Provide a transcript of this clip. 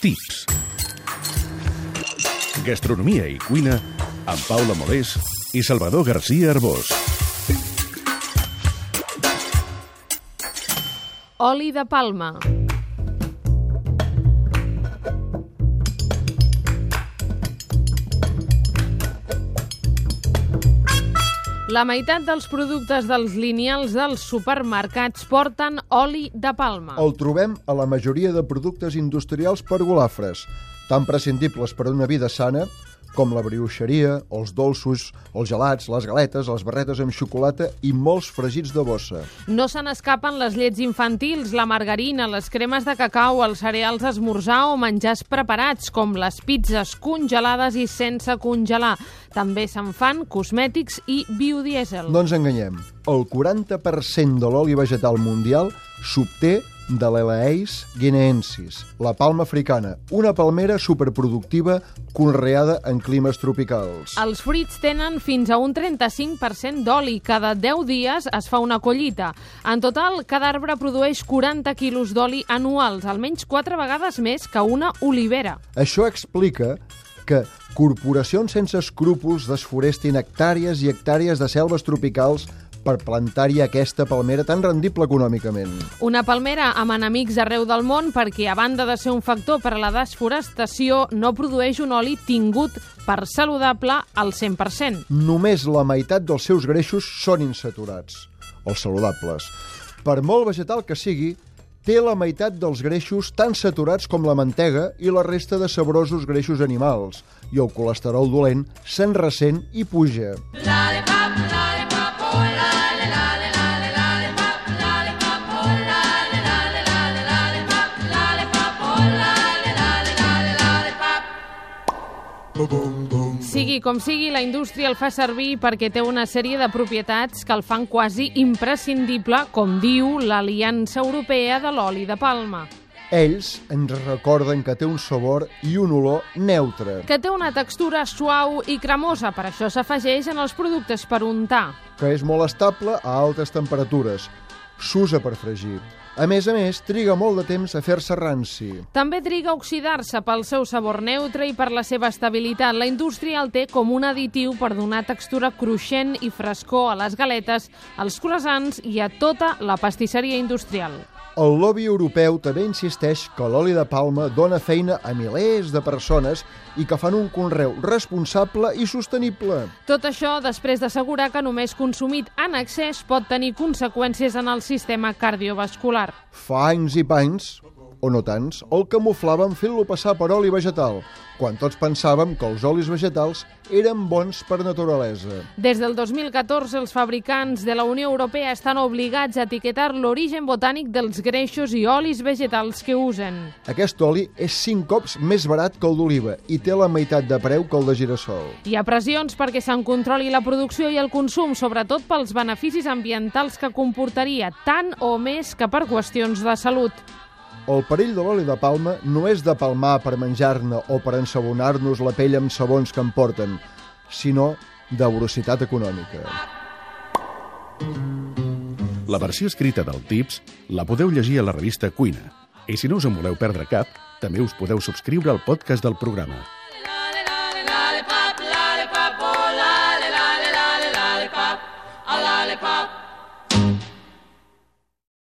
Tips. Gastronomia i cuina amb Paula Molés i Salvador García Arbós. Oli de palma. La meitat dels productes dels lineals dels supermercats porten oli de palma. El trobem a la majoria de productes industrials per golafres, tan prescindibles per a una vida sana com la brioixeria, els dolços, els gelats, les galetes, les barretes amb xocolata i molts fregits de bossa. No se n'escapen les llets infantils, la margarina, les cremes de cacau, els cereals d'esmorzar o menjars preparats, com les pizzas congelades i sense congelar. També se'n fan cosmètics i biodiesel. No ens enganyem, el 40% de l'oli vegetal mundial s'obté de l'Elaeis guineensis, la palma africana, una palmera superproductiva conreada en climes tropicals. Els fruits tenen fins a un 35% d'oli. Cada 10 dies es fa una collita. En total, cada arbre produeix 40 quilos d'oli anuals, almenys 4 vegades més que una olivera. Això explica que corporacions sense escrúpols desforestin hectàrees i hectàrees de selves tropicals per plantar-hi aquesta palmera tan rendible econòmicament. Una palmera amb enemics arreu del món perquè, a banda de ser un factor per a la desforestació, no produeix un oli tingut per saludable al 100%. Només la meitat dels seus greixos són insaturats, els saludables. Per molt vegetal que sigui, té la meitat dels greixos tan saturats com la mantega i la resta de saborosos greixos animals, i el colesterol dolent se'n ressent i puja. Lollipop, lollipop, Sigui com sigui, la indústria el fa servir perquè té una sèrie de propietats que el fan quasi imprescindible, com diu l'Aliança Europea de l'Oli de Palma. Ells ens recorden que té un sabor i un olor neutre, Que té una textura suau i cremosa, per això s'afegeix en els productes per untar. que és molt estable a altes temperatures. S'usa per fregir. A més a més, triga molt de temps a fer-se ranci. També triga a oxidar-se pel seu sabor neutre i per la seva estabilitat. La indústria el té com un additiu per donar textura cruixent i frescor a les galetes, als croissants i a tota la pastisseria industrial. El lobby europeu també insisteix que l'oli de palma dona feina a milers de persones i que fan un conreu responsable i sostenible. Tot això després d'assegurar que només consumit en excés pot tenir conseqüències en el sistema cardiovascular. Fa anys i panys, o no tants, el camuflàvem fent-lo passar per oli vegetal, quan tots pensàvem que els olis vegetals eren bons per naturalesa. Des del 2014, els fabricants de la Unió Europea estan obligats a etiquetar l'origen botànic dels greixos i olis vegetals que usen. Aquest oli és cinc cops més barat que el d'oliva i té la meitat de preu que el de girassol. Hi ha pressions perquè se'n controli la producció i el consum, sobretot pels beneficis ambientals que comportaria, tant o més que per qüestions de salut. El perill de l'oli de palma no és de palmar per menjar-ne o per ensabonar-nos la pell amb sabons que en porten, sinó de vorocitat econòmica. La versió escrita del Tips la podeu llegir a la revista Cuina. I si no us en voleu perdre cap, també us podeu subscriure al podcast del programa. lollipop, oh.